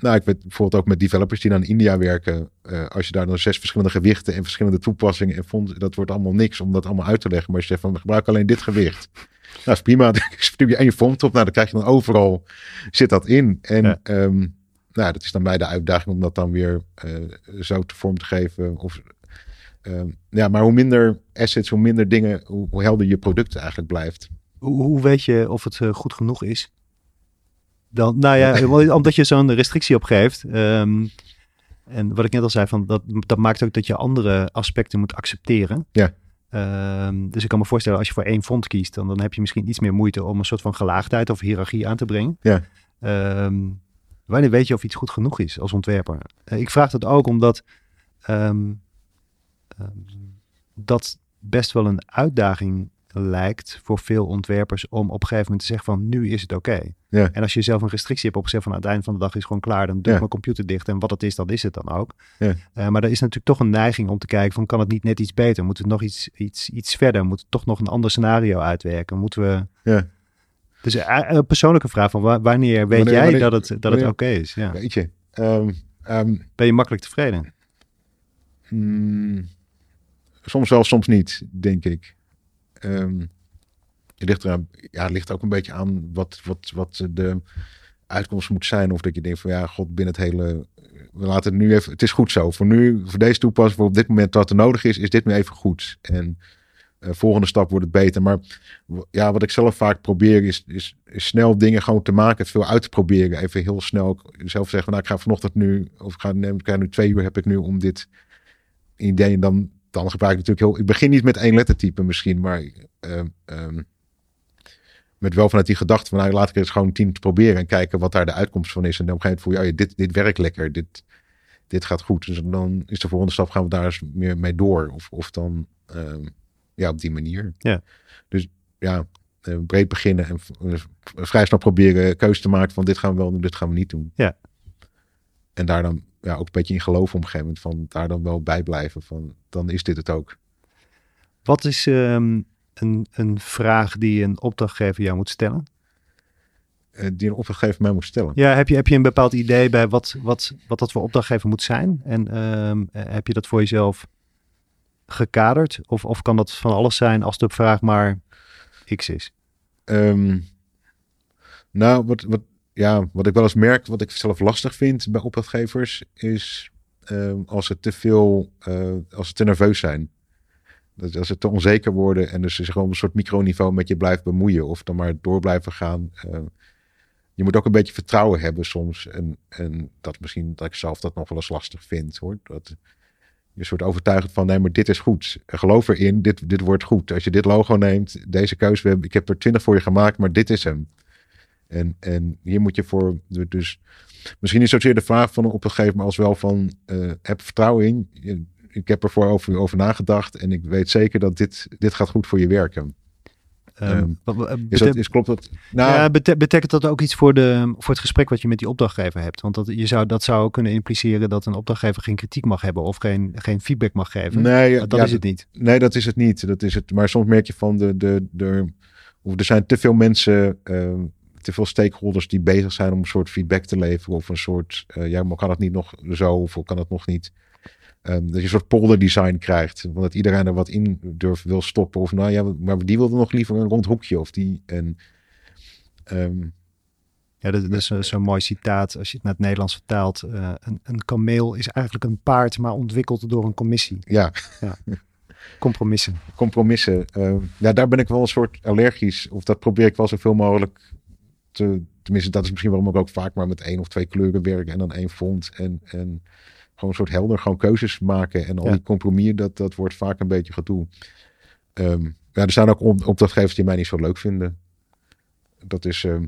nou, ik weet bijvoorbeeld ook met developers die naar India werken. Uh, als je daar dan zes verschillende gewichten en verschillende toepassingen en vond, dat wordt allemaal niks om dat allemaal uit te leggen. Maar als je zegt van gebruik alleen dit gewicht. Nou, is prima. Dan stuur je één font op. Nou, dan krijg je dan overal zit dat in. En ja. um, nou, dat is dan bij de uitdaging om dat dan weer uh, zo te vorm te geven. Of, uh, ja, maar hoe minder assets, hoe minder dingen, hoe, hoe helder je product eigenlijk blijft. Hoe, hoe weet je of het uh, goed genoeg is? Dan, nou ja, omdat je zo'n restrictie opgeeft. Um, en wat ik net al zei, van dat, dat maakt ook dat je andere aspecten moet accepteren. Ja. Um, dus ik kan me voorstellen, als je voor één font kiest, dan, dan heb je misschien iets meer moeite om een soort van gelaagdheid of hiërarchie aan te brengen. Ja. Um, wanneer weet je of iets goed genoeg is als ontwerper? Uh, ik vraag dat ook omdat dat best wel een uitdaging lijkt voor veel ontwerpers om op een gegeven moment te zeggen van nu is het oké. Ja. En als je zelf een restrictie hebt opgezet van aan het einde van de dag is gewoon klaar, dan doe ik Ja. mijn computer dicht en wat het is, dan is het dan ook. Ja. Eh, maar er is natuurlijk toch een neiging om te kijken van kan het niet net iets beter? Moeten we nog iets, iets, iets verder? Moeten we toch nog een ander scenario uitwerken? Moeten we... Ja. Dus eh, een persoonlijke vraag van wa- wanneer weet Wanneer- jij wanneer- dat het, dat het oké is? Ja. Weet je. ehm, ehm, Ben je makkelijk tevreden? Hmm, soms wel, soms niet, denk ik. Ehm, het, ligt eraan, ja, het ligt ook een beetje aan wat, wat, wat de uitkomst moet zijn. Of dat je denkt van ja, god, binnen het hele... We laten het nu even... Het is goed zo. Voor nu, voor deze toepassing, voor op dit moment wat er nodig is, is dit nu even goed. En eh, volgende stap wordt het beter. Maar ja, wat ik zelf vaak probeer is, is, is snel dingen gewoon te maken. Veel uit te proberen. Even heel snel zelf zeggen van nou, ik ga vanochtend nu... Of ik ga, neem, ik nu twee uur heb ik nu om dit idee. Dan, dan gebruik ik natuurlijk heel. Ik begin niet met één lettertype misschien, maar ehm, ehm, met wel vanuit die gedachte van nou, laat ik het eens gewoon tien proberen en kijken wat daar de uitkomst van is. En dan op een gegeven moment voel je, oh ja, dit, dit werkt lekker, dit, dit gaat goed. Dus dan is de volgende stap, gaan we daar eens meer mee door. Of, of dan ehm, ja, op die manier. Ja. Dus ja, eh, breed beginnen en eh, vrij snel proberen keuze te maken van dit gaan we wel doen, dit gaan we niet doen. Ja. En daar dan ja, ook een beetje in geloven op een gegeven moment van daar dan wel bij blijven van dan is dit het ook. Wat is ehm, een, een vraag die een opdrachtgever jou moet stellen? Eh, die een opdrachtgever mij moet stellen. Ja, heb je, heb je een bepaald idee bij wat, wat, wat dat voor opdrachtgever moet zijn? En ehm, eh, heb je dat voor jezelf gekaderd? Of, of kan dat van alles zijn als de vraag maar X is? Ehm, nou, wat, wat, ja, wat ik wel eens merk, wat ik zelf lastig vind bij opdrachtgevers, is ehm, als ze te veel, eh, als ze te nerveus zijn. Dat als ze te onzeker worden en dus ze gewoon een soort microniveau met je blijft bemoeien of dan maar door blijven gaan. Ehm, je moet ook een beetje vertrouwen hebben soms. En, en dat misschien dat ik zelf dat nog wel eens lastig vind hoor. Dat je soort overtuigend van nee, maar dit is goed. Geloof erin, dit, dit wordt goed. Als je dit logo neemt, deze keuze, ik heb er twintig voor je gemaakt, maar dit is hem. En, en hier moet je voor, dus misschien niet zozeer de vraag van een opdrachtgever, maar als wel van eh, heb vertrouwen in. Ik heb er voor over, over nagedacht en ik weet zeker dat dit, dit gaat goed voor je werken. Ehm, Ehm, wat- Is dat, is, klopt dat? Nou, ja, bete- betekent dat ook iets voor, de, voor het gesprek wat je met die opdrachtgever hebt? Want dat, je zou, dat zou kunnen impliceren dat een opdrachtgever geen kritiek mag hebben of geen, geen feedback mag geven. nee, dat ja, is het niet. Nee, dat is het niet. Dat is het. Maar soms merk je van de, de, de of er zijn te veel mensen, te veel stakeholders die bezig zijn om een soort feedback te leveren of een soort, eh, ja, maar kan het niet nog zo of kan het nog niet? Ehm, dat je een soort polder design krijgt, want dat iedereen er wat in durft wil stoppen of nou ja, maar die wilde nog liever een rond hoekje of die en ehm, Ja, dat, is zo- zo'n mooi citaat als je het naar het Nederlands vertaalt. Eh, een, een kameel is eigenlijk een paard, maar ontwikkeld door een commissie. ja, Compromissen. compromissen. eh, ja, daar ben ik wel een soort allergisch. Of dat probeer ik wel zoveel mogelijk te. Tenminste, dat is misschien waarom ik ook vaak maar met één of twee kleuren werk en dan één font. En, en gewoon een soort helder, gewoon keuzes maken. En al Ja. die compromissen, dat, dat wordt vaak een beetje gedoe. Ehm, ja, er zijn ook op- opdrachtgevers die mij niet zo leuk vinden. Dat is. ehm,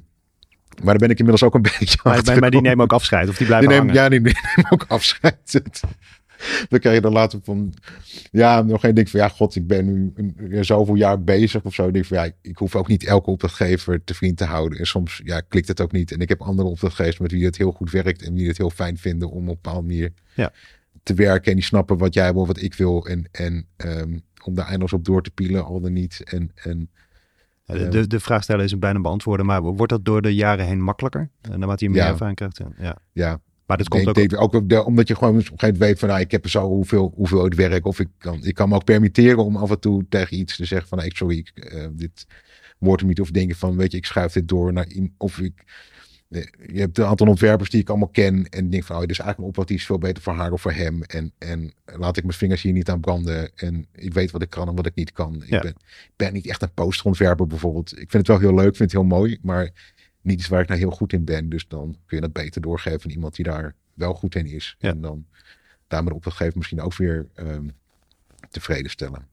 maar daar ben ik inmiddels ook een beetje Maar, maar, die nemen ook afscheid of die Die blijven nemen, hangen. ja, die nemen ook afscheid. Dan krijg je dan later van, ja, nog geen ding van, ja, god, ik ben nu een, zoveel jaar bezig of zo. Ik denk van, ja, ik hoef ook niet elke opdrachtgever te vriend te houden. En soms, ja, klikt het ook niet. En ik heb andere opdrachtgevers met wie het heel goed werkt en die het heel fijn vinden om op een bepaalde manier Ja. te werken. En die snappen wat jij wil, wat ik wil. En, en ehm, om daar eindeloos op door te pielen, al dan niet. En, en Ja, de, de, de vraag stellen is een bijna beantwoorden, maar wordt dat door de jaren heen makkelijker? Eh, Naarmate je meer Ja. ervaring krijgt. Ja. ja, Maar dit komt ook... de- omdat je gewoon op een gegeven moment weet van, nou, ik heb zo hoeveel, hoeveel het werk. Of ik kan, ik kan me ook permitteren om af en toe tegen iets te zeggen van, nee, sorry, ik, eh, dit wordt hem niet. Of denken van, weet je, ik schuif dit door naar, in- of ik, eh, je hebt een aantal ontwerpers die ik allemaal ken en denk van, oh, dit is eigenlijk een opdracht die is veel beter voor haar of voor hem. En, en laat ik mijn vingers hier niet aan branden. En ik weet wat ik kan en wat ik niet kan. Ja. Ik ben, ben niet echt een posterontwerper bijvoorbeeld. Ik vind het wel heel leuk, ik vind het heel mooi, maar niet iets waar ik nou heel goed in ben. Dus dan kun je dat beter doorgeven aan iemand die daar wel goed in is. Ja. En dan daarmee de opdrachtgever misschien ook weer ehm, tevreden stellen.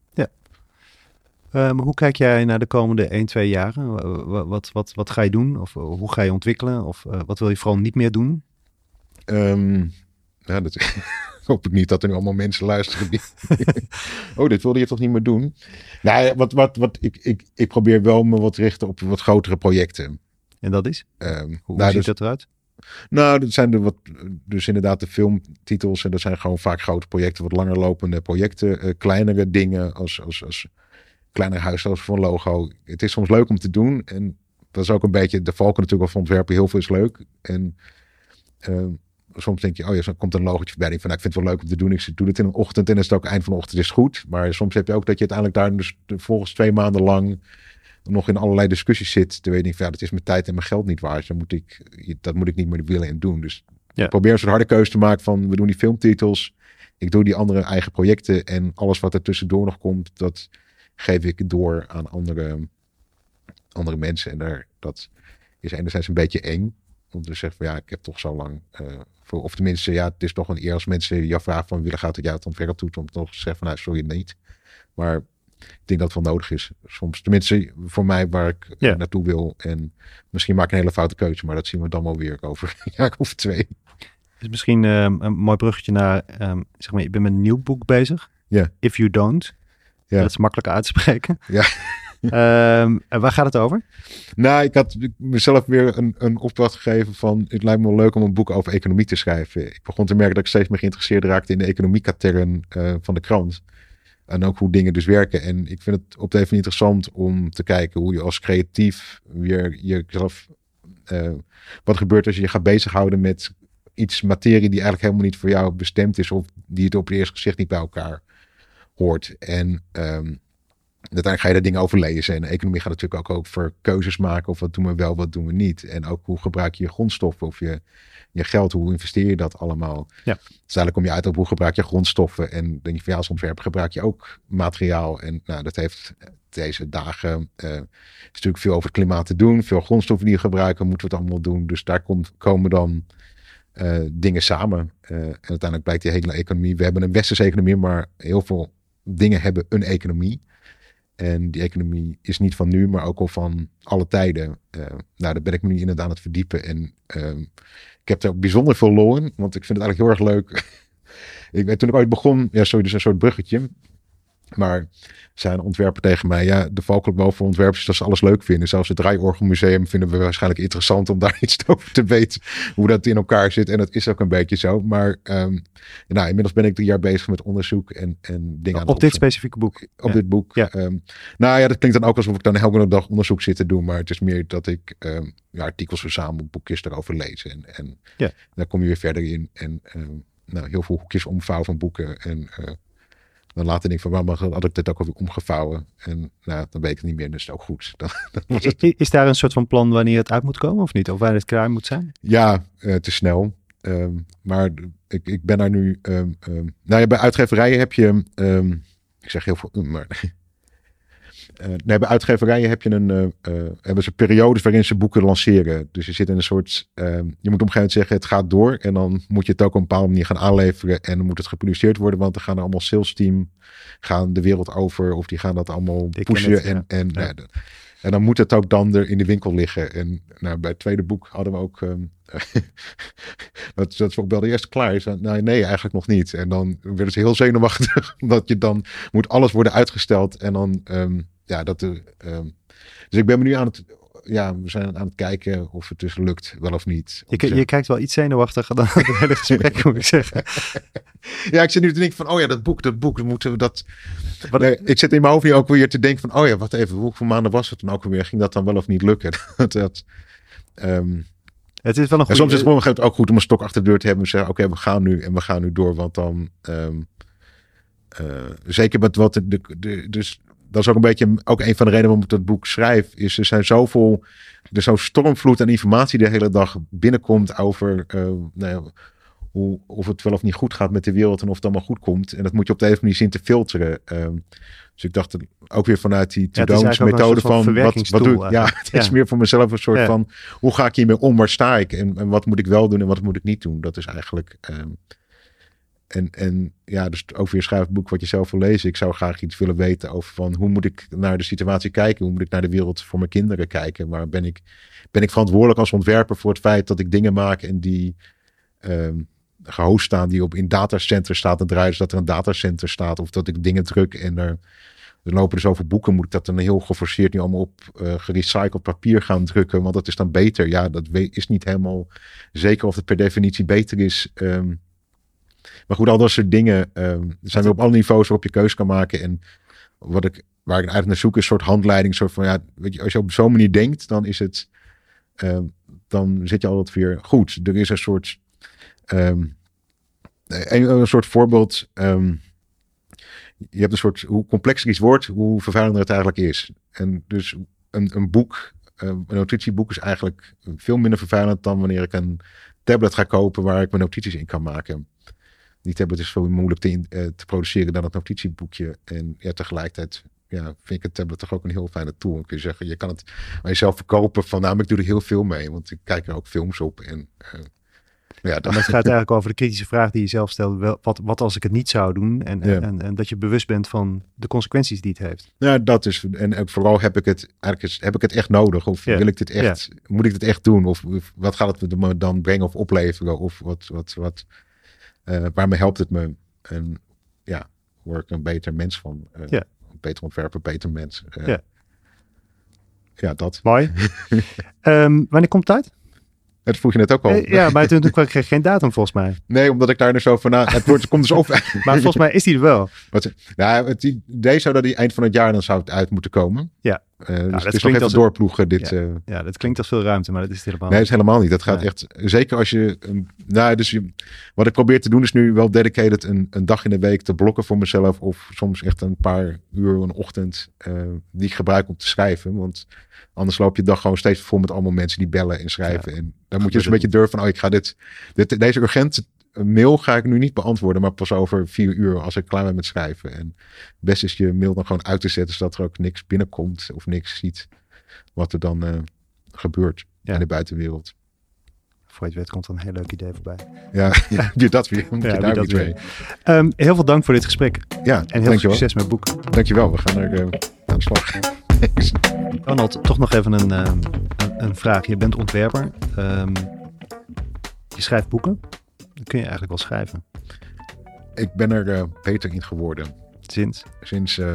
Ehm, hoe kijk jij naar de komende 1, 2 jaren? Wa- wa- Wat, wat, wat ga je doen? Of eh, hoe ga je ontwikkelen? Of eh, wat wil je vooral niet meer doen? Ehm, ja, dat, hoop ik niet dat er nu allemaal mensen luisteren die... oh, dit wilde je toch niet meer doen? Nou, wat, wat, wat, ik, ik, ik probeer wel me wat richten op wat grotere projecten. En dat is? Um, Hoe nou, ziet dus, dat eruit? Nou, dat zijn de wat, dus inderdaad de filmtitels. En dat zijn gewoon vaak grote projecten, wat langer lopende projecten. Uh, kleinere dingen als, als, als kleinere huishoudens voor een logo. Het is soms leuk om te doen. En dat is ook een beetje de valken natuurlijk van ontwerpen. Heel veel is leuk. En uh, soms denk je, oh ja, zo komt een logootje voorbij. Van, nou, ik vind het wel leuk om te doen. Ik doe het in een ochtend en is het ook eind van de ochtend is goed. Maar soms heb je ook dat je uiteindelijk daar dus volgens twee maanden lang nog in allerlei discussies zit. Toen weet ik van, ja, dat is mijn tijd en mijn geld niet waard. Dan moet ik, dat moet ik niet meer willen en doen. Dus ja. ik probeer een soort harde keuze te maken van, we doen die filmtitels. Ik doe die andere eigen projecten. En alles wat er tussendoor nog komt, dat geef ik door aan andere, andere mensen. En daar, dat is enerzijds een beetje eng. Om te zeggen van ja, ik heb toch zo lang. Uh, voor, of tenminste, ja, het is toch een eer als mensen je vragen van willen gaat het jou het ontwerp doet. Om toch te zeggen van nou, sorry, niet. Maar ik denk dat het wel nodig is. Soms, tenminste, voor mij waar ik ja. naartoe wil. En misschien maak ik een hele foute keuze, maar dat zien we dan wel weer over een jaar of twee. Is misschien um, een mooi bruggetje naar, um, zeg maar, ik ben met een nieuw boek bezig. Ja. If You Don't. Ja. Dat is makkelijk uit te spreken. Ja. um, en waar gaat het over? Nou, ik had mezelf weer een, een opdracht gegeven van... het lijkt me wel leuk om een boek over economie te schrijven. Ik begon te merken dat ik steeds meer geïnteresseerd raakte... in de economiekatern uh, van de krant. En ook hoe dingen dus werken. En ik vind het op de even interessant om te kijken... hoe je als creatief weer jezelf... Uh, wat gebeurt als je je gaat bezighouden met iets materie... die eigenlijk helemaal niet voor jou bestemd is... of die het op het eerste gezicht niet bij elkaar hoort. En... Um, uiteindelijk ga je daar dingen over lezen. En de economie gaat natuurlijk ook over keuzes maken. Of wat doen we wel, wat doen we niet. En ook hoe gebruik je je grondstoffen of je, je geld. Hoe investeer je dat allemaal? Ja. Dus eigenlijk kom je uit op hoe gebruik je grondstoffen. En denk je van ja, als ontwerper gebruik je ook materiaal. En nou, dat heeft deze dagen uh, is natuurlijk veel over het klimaat te doen. Veel grondstoffen die je gebruiken, moeten we het allemaal doen. Dus daar komt, komen dan uh, dingen samen. Uh, en uiteindelijk blijkt die hele economie. We hebben een westerse economie, maar heel veel dingen hebben een economie. En die economie is niet van nu, maar ook al van alle tijden. Uh, nou, daar ben ik me nu inderdaad aan het verdiepen. En uh, ik heb er ook bijzonder veel lol want ik vind het eigenlijk heel erg leuk. ik toen ik ooit begon, ja, sorry, dus een soort bruggetje. Maar zijn ontwerper tegen mij, ja, de valkuil voor ontwerpers is dat ze alles leuk vinden. Zelfs het Draaiorgelmuseum vinden we waarschijnlijk interessant om daar iets over te weten. Hoe dat in elkaar zit. En dat is ook een beetje zo. Maar um, nou, inmiddels ben ik drie jaar bezig met onderzoek en, en dingen aan Op dit specifieke boek? Op dit boek. Ja. Um, nou ja, dat klinkt dan ook alsof ik dan elke dag onderzoek zit te doen. Maar het is meer dat ik um, ja, artikels verzamel, boekjes erover lezen. En, en ja. daar kom je weer verder in. En nou, heel veel hoekjes omvouwen van boeken. En uh, dan later denk ik van, waarom had ik dit ook alweer omgevouwen? En nou, dan weet ik het niet meer, dus het ook goed. Dan, dan is, is, daar een soort van plan wanneer het uit moet komen of niet? Of waar het klaar moet zijn? Ja, uh, te snel. Um, maar ik, ik ben daar nu... Um, um, nou ja, bij uitgeverijen heb je... ik zeg heel veel... Maar, nee, bij uitgeverijen heb je een, uh, uh, hebben ze periodes waarin ze boeken lanceren. Dus je zit in een soort, je moet op een gegeven moment zeggen het gaat door. En dan moet je het ook op een bepaalde manier gaan aanleveren. En dan moet het geproduceerd worden, want er gaan er allemaal sales team gaan de wereld over. Of die gaan dat allemaal pushen. Het, en, ja. en, ja. en dan moet het ook dan er in de winkel liggen. En nou, bij het tweede boek hadden we ook... Um, dat, dat is ook wel de eerste klaar is. Nou, nee, eigenlijk nog niet. En dan werden ze heel zenuwachtig. omdat je dan moet alles worden uitgesteld. En dan... Um, ja, dat er. Um, dus ik ben me nu aan het. Ja, we zijn aan het kijken of het dus lukt, wel of niet. Je, je kijkt wel iets zenuwachtiger dan het hele gesprek, moet ik zeggen. ja, ik zit nu te denken van, oh ja, dat boek, dat boek, moeten we dat... Wat, nee, ik zit in mijn hoofd nu ook weer te denken van, oh ja, wat even, hoeveel maanden was het dan ook weer? Ging dat dan wel of niet lukken? dat, um, het is wel een goede... soms is het gewoon ook goed om een stok achter de deur te hebben en zeggen, oké, okay, we gaan nu en we gaan nu door, want dan... Um, uh, zeker met wat de, de, de, dus dat is ook een beetje ook een van de redenen waarom ik dat boek schrijf. Is er zijn zoveel, er zo'n stormvloed aan informatie de hele dag binnenkomt over uh, nou ja, hoe, of het wel of niet goed gaat met de wereld en of het allemaal goed komt. En dat moet je op de een manier zien te filteren. Um, dus ik dacht ook weer vanuit die to-don'ts ja, methode van, wat, wat doe ik? Ja, het ja. is meer voor mezelf een soort van, hoe ga ik hiermee om? Waar sta ik? En, en, wat moet ik wel doen en wat moet ik niet doen? Dat is eigenlijk... Um, en, en ja, dus ook weer schrijf het boek wat je zelf wil lezen. Ik zou graag iets willen weten over van hoe moet ik naar de situatie kijken? Hoe moet ik naar de wereld voor mijn kinderen kijken? Waar ben ik, ben ik verantwoordelijk als ontwerper voor het feit dat ik dingen maak en die, um, gehost staan die op in datacenter staat en draaien, dat er een datacenter staat of dat ik dingen druk en er, er lopen dus over boeken, moet ik dat dan heel geforceerd nu allemaal op uh, gerecycled papier gaan drukken, want dat is dan beter. Ja, dat is niet helemaal zeker of het per definitie beter is. Ehm, maar goed, al dat soort dingen um, zijn we op alle niveaus waarop je keus kan maken. En wat ik, waar ik eigenlijk naar zoek is een soort handleiding. Soort van, ja, weet je, als je op zo'n manier denkt, dan is het, um, dan zit je altijd weer goed. Er is een soort, een, een, soort voorbeeld. je hebt een soort, hoe complexer iets wordt, hoe vervuilender het eigenlijk is. En dus een, een boek, een notitieboek is eigenlijk veel minder vervuilend dan wanneer ik een tablet ga kopen waar ik mijn notities in kan maken die tablet is veel moeilijk te, uh, te produceren dan het notitieboekje. En ja, tegelijkertijd ja, vind ik het tablet toch ook een heel fijne tool. Dan kun je zeggen, je kan het maar jezelf verkopen van, nou, ik doe er heel veel mee, want ik kijk er ook films op. En, uh, ja, dat... het gaat eigenlijk over de kritische vraag die je zelf stelt. Wat, wat als ik het niet zou doen? En, en, en, dat je bewust bent van de consequenties die het heeft. Ja, dat is. En, vooral heb ik het eigenlijk heb ik het echt nodig? Of wil ik dit echt? Moet ik dit echt doen? Of, of wat gaat het me dan brengen of opleveren? Of wat, wat, wat, uh, waarmee helpt het me? En ja, word ik een beter mens van. Uh, ja. Beter ontwerper, beter mens. Uh, ja. ja, dat. Mooi. um, wanneer komt het uit? Dat vroeg je net ook al. Ja, maar toen kreeg ik geen datum volgens mij. Nee, omdat ik daar dus over na... Het wordt, komt dus op. maar volgens mij is die er wel. Wat, nou, het idee zou dat die eind van het jaar dan zou het uit moeten komen. Ja. Uh, dus dat het is nog even doorploegen. Dit, ja. Uh, ja, dat klinkt als veel ruimte, maar dat is het helemaal nee, niet. Nee, is helemaal niet. Dat gaat echt... Zeker als je... nou, dus je, wat ik probeer te doen is nu wel dedicated een, een dag in de week te blokken voor mezelf. Of soms echt een paar uur, een ochtend, uh, die ik gebruik om te schrijven. Want Anders loop je dag gewoon steeds vol met allemaal mensen die bellen en schrijven. en dan moet je dus een beetje durven van, oh, ik ga dit, dit deze urgente mail ga ik nu niet beantwoorden, maar pas over vier uur als ik klaar ben met schrijven. En best is je mail dan gewoon uit te zetten, zodat er ook niks binnenkomt of niks ziet wat er dan uh, gebeurt ja. in de buitenwereld. Voor je het weet komt er een heel leuk idee voorbij. Ja, je dat weer. Moet ja, je daar dat weer. Um, heel veel dank voor dit gesprek. Ja, en heel veel succes met het boek. Dankjewel, we gaan er uh, aan de slag. Ronald, toch nog even een, een, een, vraag. Je bent ontwerper. Um, je schrijft boeken. Dat kun je eigenlijk wel schrijven. Ik ben er uh, beter in geworden. Sinds? Sinds uh,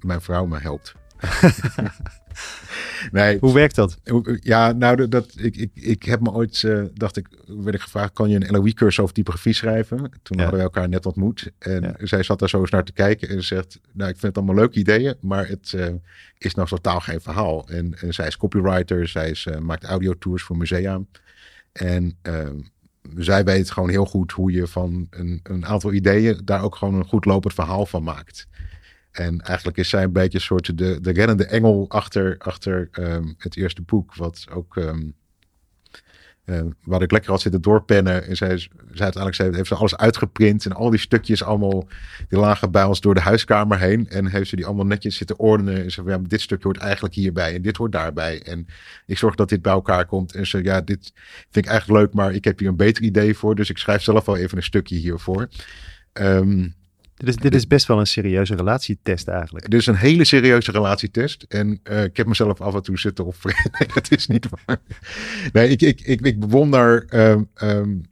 mijn vrouw me helpt. nee. Hoe werkt dat? Ja, nou, dat, ik, ik, ik heb me ooit, uh, dacht ik, werd ik gevraagd, kan je een LOE-cursus over typografie schrijven? Toen hadden we elkaar net ontmoet. En zij zat daar zo eens naar te kijken en zegt, nou, ik vind het allemaal leuke ideeën, maar het uh, is nog totaal geen verhaal. En, en zij is copywriter, zij is, uh, maakt audiotours voor musea. En ehm, zij weet gewoon heel goed hoe je van een, een aantal ideeën daar ook gewoon een goed lopend verhaal van maakt. En eigenlijk is zij een beetje een soort de, de rennende engel achter, achter um, het eerste boek. Wat ook um, uh, waar ik lekker had zitten doorpennen. En zij, zij uiteindelijk heeft ze alles uitgeprint. En al die stukjes allemaal, die lagen bij ons door de huiskamer heen. En heeft ze die allemaal netjes zitten ordenen. En ze ja, dit stukje hoort eigenlijk hierbij. En dit hoort daarbij. En ik zorg dat dit bij elkaar komt. En ze, ja, dit vind ik eigenlijk leuk. Maar ik heb hier een beter idee voor. Dus ik schrijf zelf wel even een stukje hiervoor. Um, dit is, dit is best wel een serieuze relatietest eigenlijk. Dit is een hele serieuze relatietest. En uh, ik heb mezelf af en toe zitten op. nee, dat is niet waar. Nee, ik, ik, ik, ik bewonder. Um,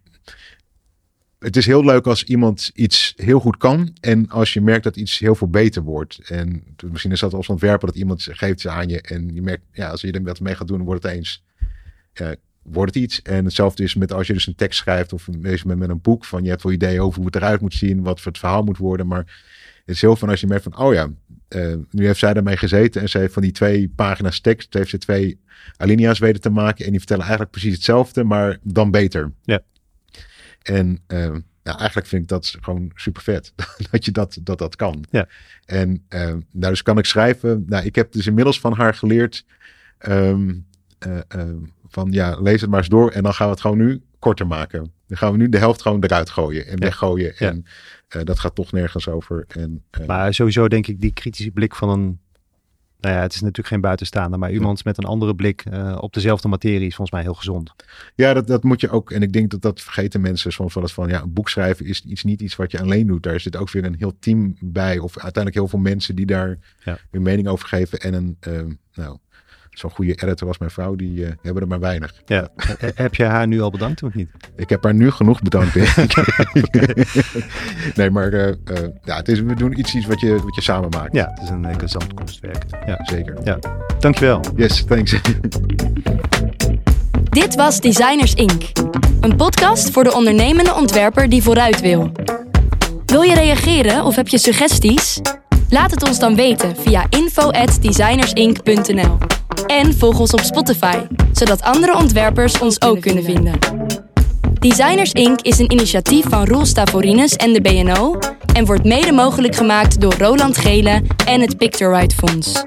het is heel leuk als iemand iets heel goed kan. En als je merkt dat iets heel veel beter wordt. En misschien is dat als ontwerper dat iemand geeft ze aan je. En je merkt, ja, als je er wat mee gaat doen, wordt het eens. Uh, wordt het iets. En hetzelfde is met als je dus een tekst schrijft of met, met een boek. Van je hebt wel ideeën over hoe het eruit moet zien, wat voor het verhaal moet worden. Maar het is heel van als je merkt van, oh ja, uh, nu heeft zij daarmee gezeten en ze heeft van die twee pagina's tekst, heeft ze twee alinea's weten te maken. En die vertellen eigenlijk precies hetzelfde, maar dan beter. Ja. En uh, ja, eigenlijk vind ik dat gewoon super vet. dat je dat, dat, dat kan. Ja. En uh, nou, dus kan ik schrijven. Nou, ik heb dus inmiddels van haar geleerd. Um, van ja, lees het maar eens door en dan gaan we het gewoon nu korter maken. Dan gaan we nu de helft gewoon eruit gooien en weggooien. En uh, dat gaat toch nergens over. En, uh, maar sowieso denk ik die kritische blik van een, nou ja, het is natuurlijk geen buitenstaander, maar iemand met een andere blik uh, op dezelfde materie is volgens mij heel gezond. Ja, dat, dat moet je ook. En ik denk dat dat vergeten mensen soms wel eens van, ja, een boek schrijven is iets, niet iets wat je alleen doet. Daar zit ook weer een heel team bij of uiteindelijk heel veel mensen die daar hun mening over geven en een, nou Zo'n goede editor als mijn vrouw, die eh, hebben er maar weinig. Ja. Heb je haar nu al bedankt of niet? Ik heb haar nu genoeg bedankt. nee, maar eh, eh, ja, het is, we doen iets, iets wat, je, wat je samen maakt. Ja, het is een uh, gezamtkunstwerk. Ja. Zeker. Ja. Dankjewel. Yes, thanks. Dit was Designers Inc. Een podcast voor de ondernemende ontwerper die vooruit wil. Wil je reageren of heb je suggesties? Laat het ons dan weten via info@designersinc.nl. En volg ons op Spotify, zodat andere ontwerpers ons ook kunnen vinden. Designers Inc. is een initiatief van Roel Stavorines en de BNO en wordt mede mogelijk gemaakt door Roland Gele en het Pictorite Fonds.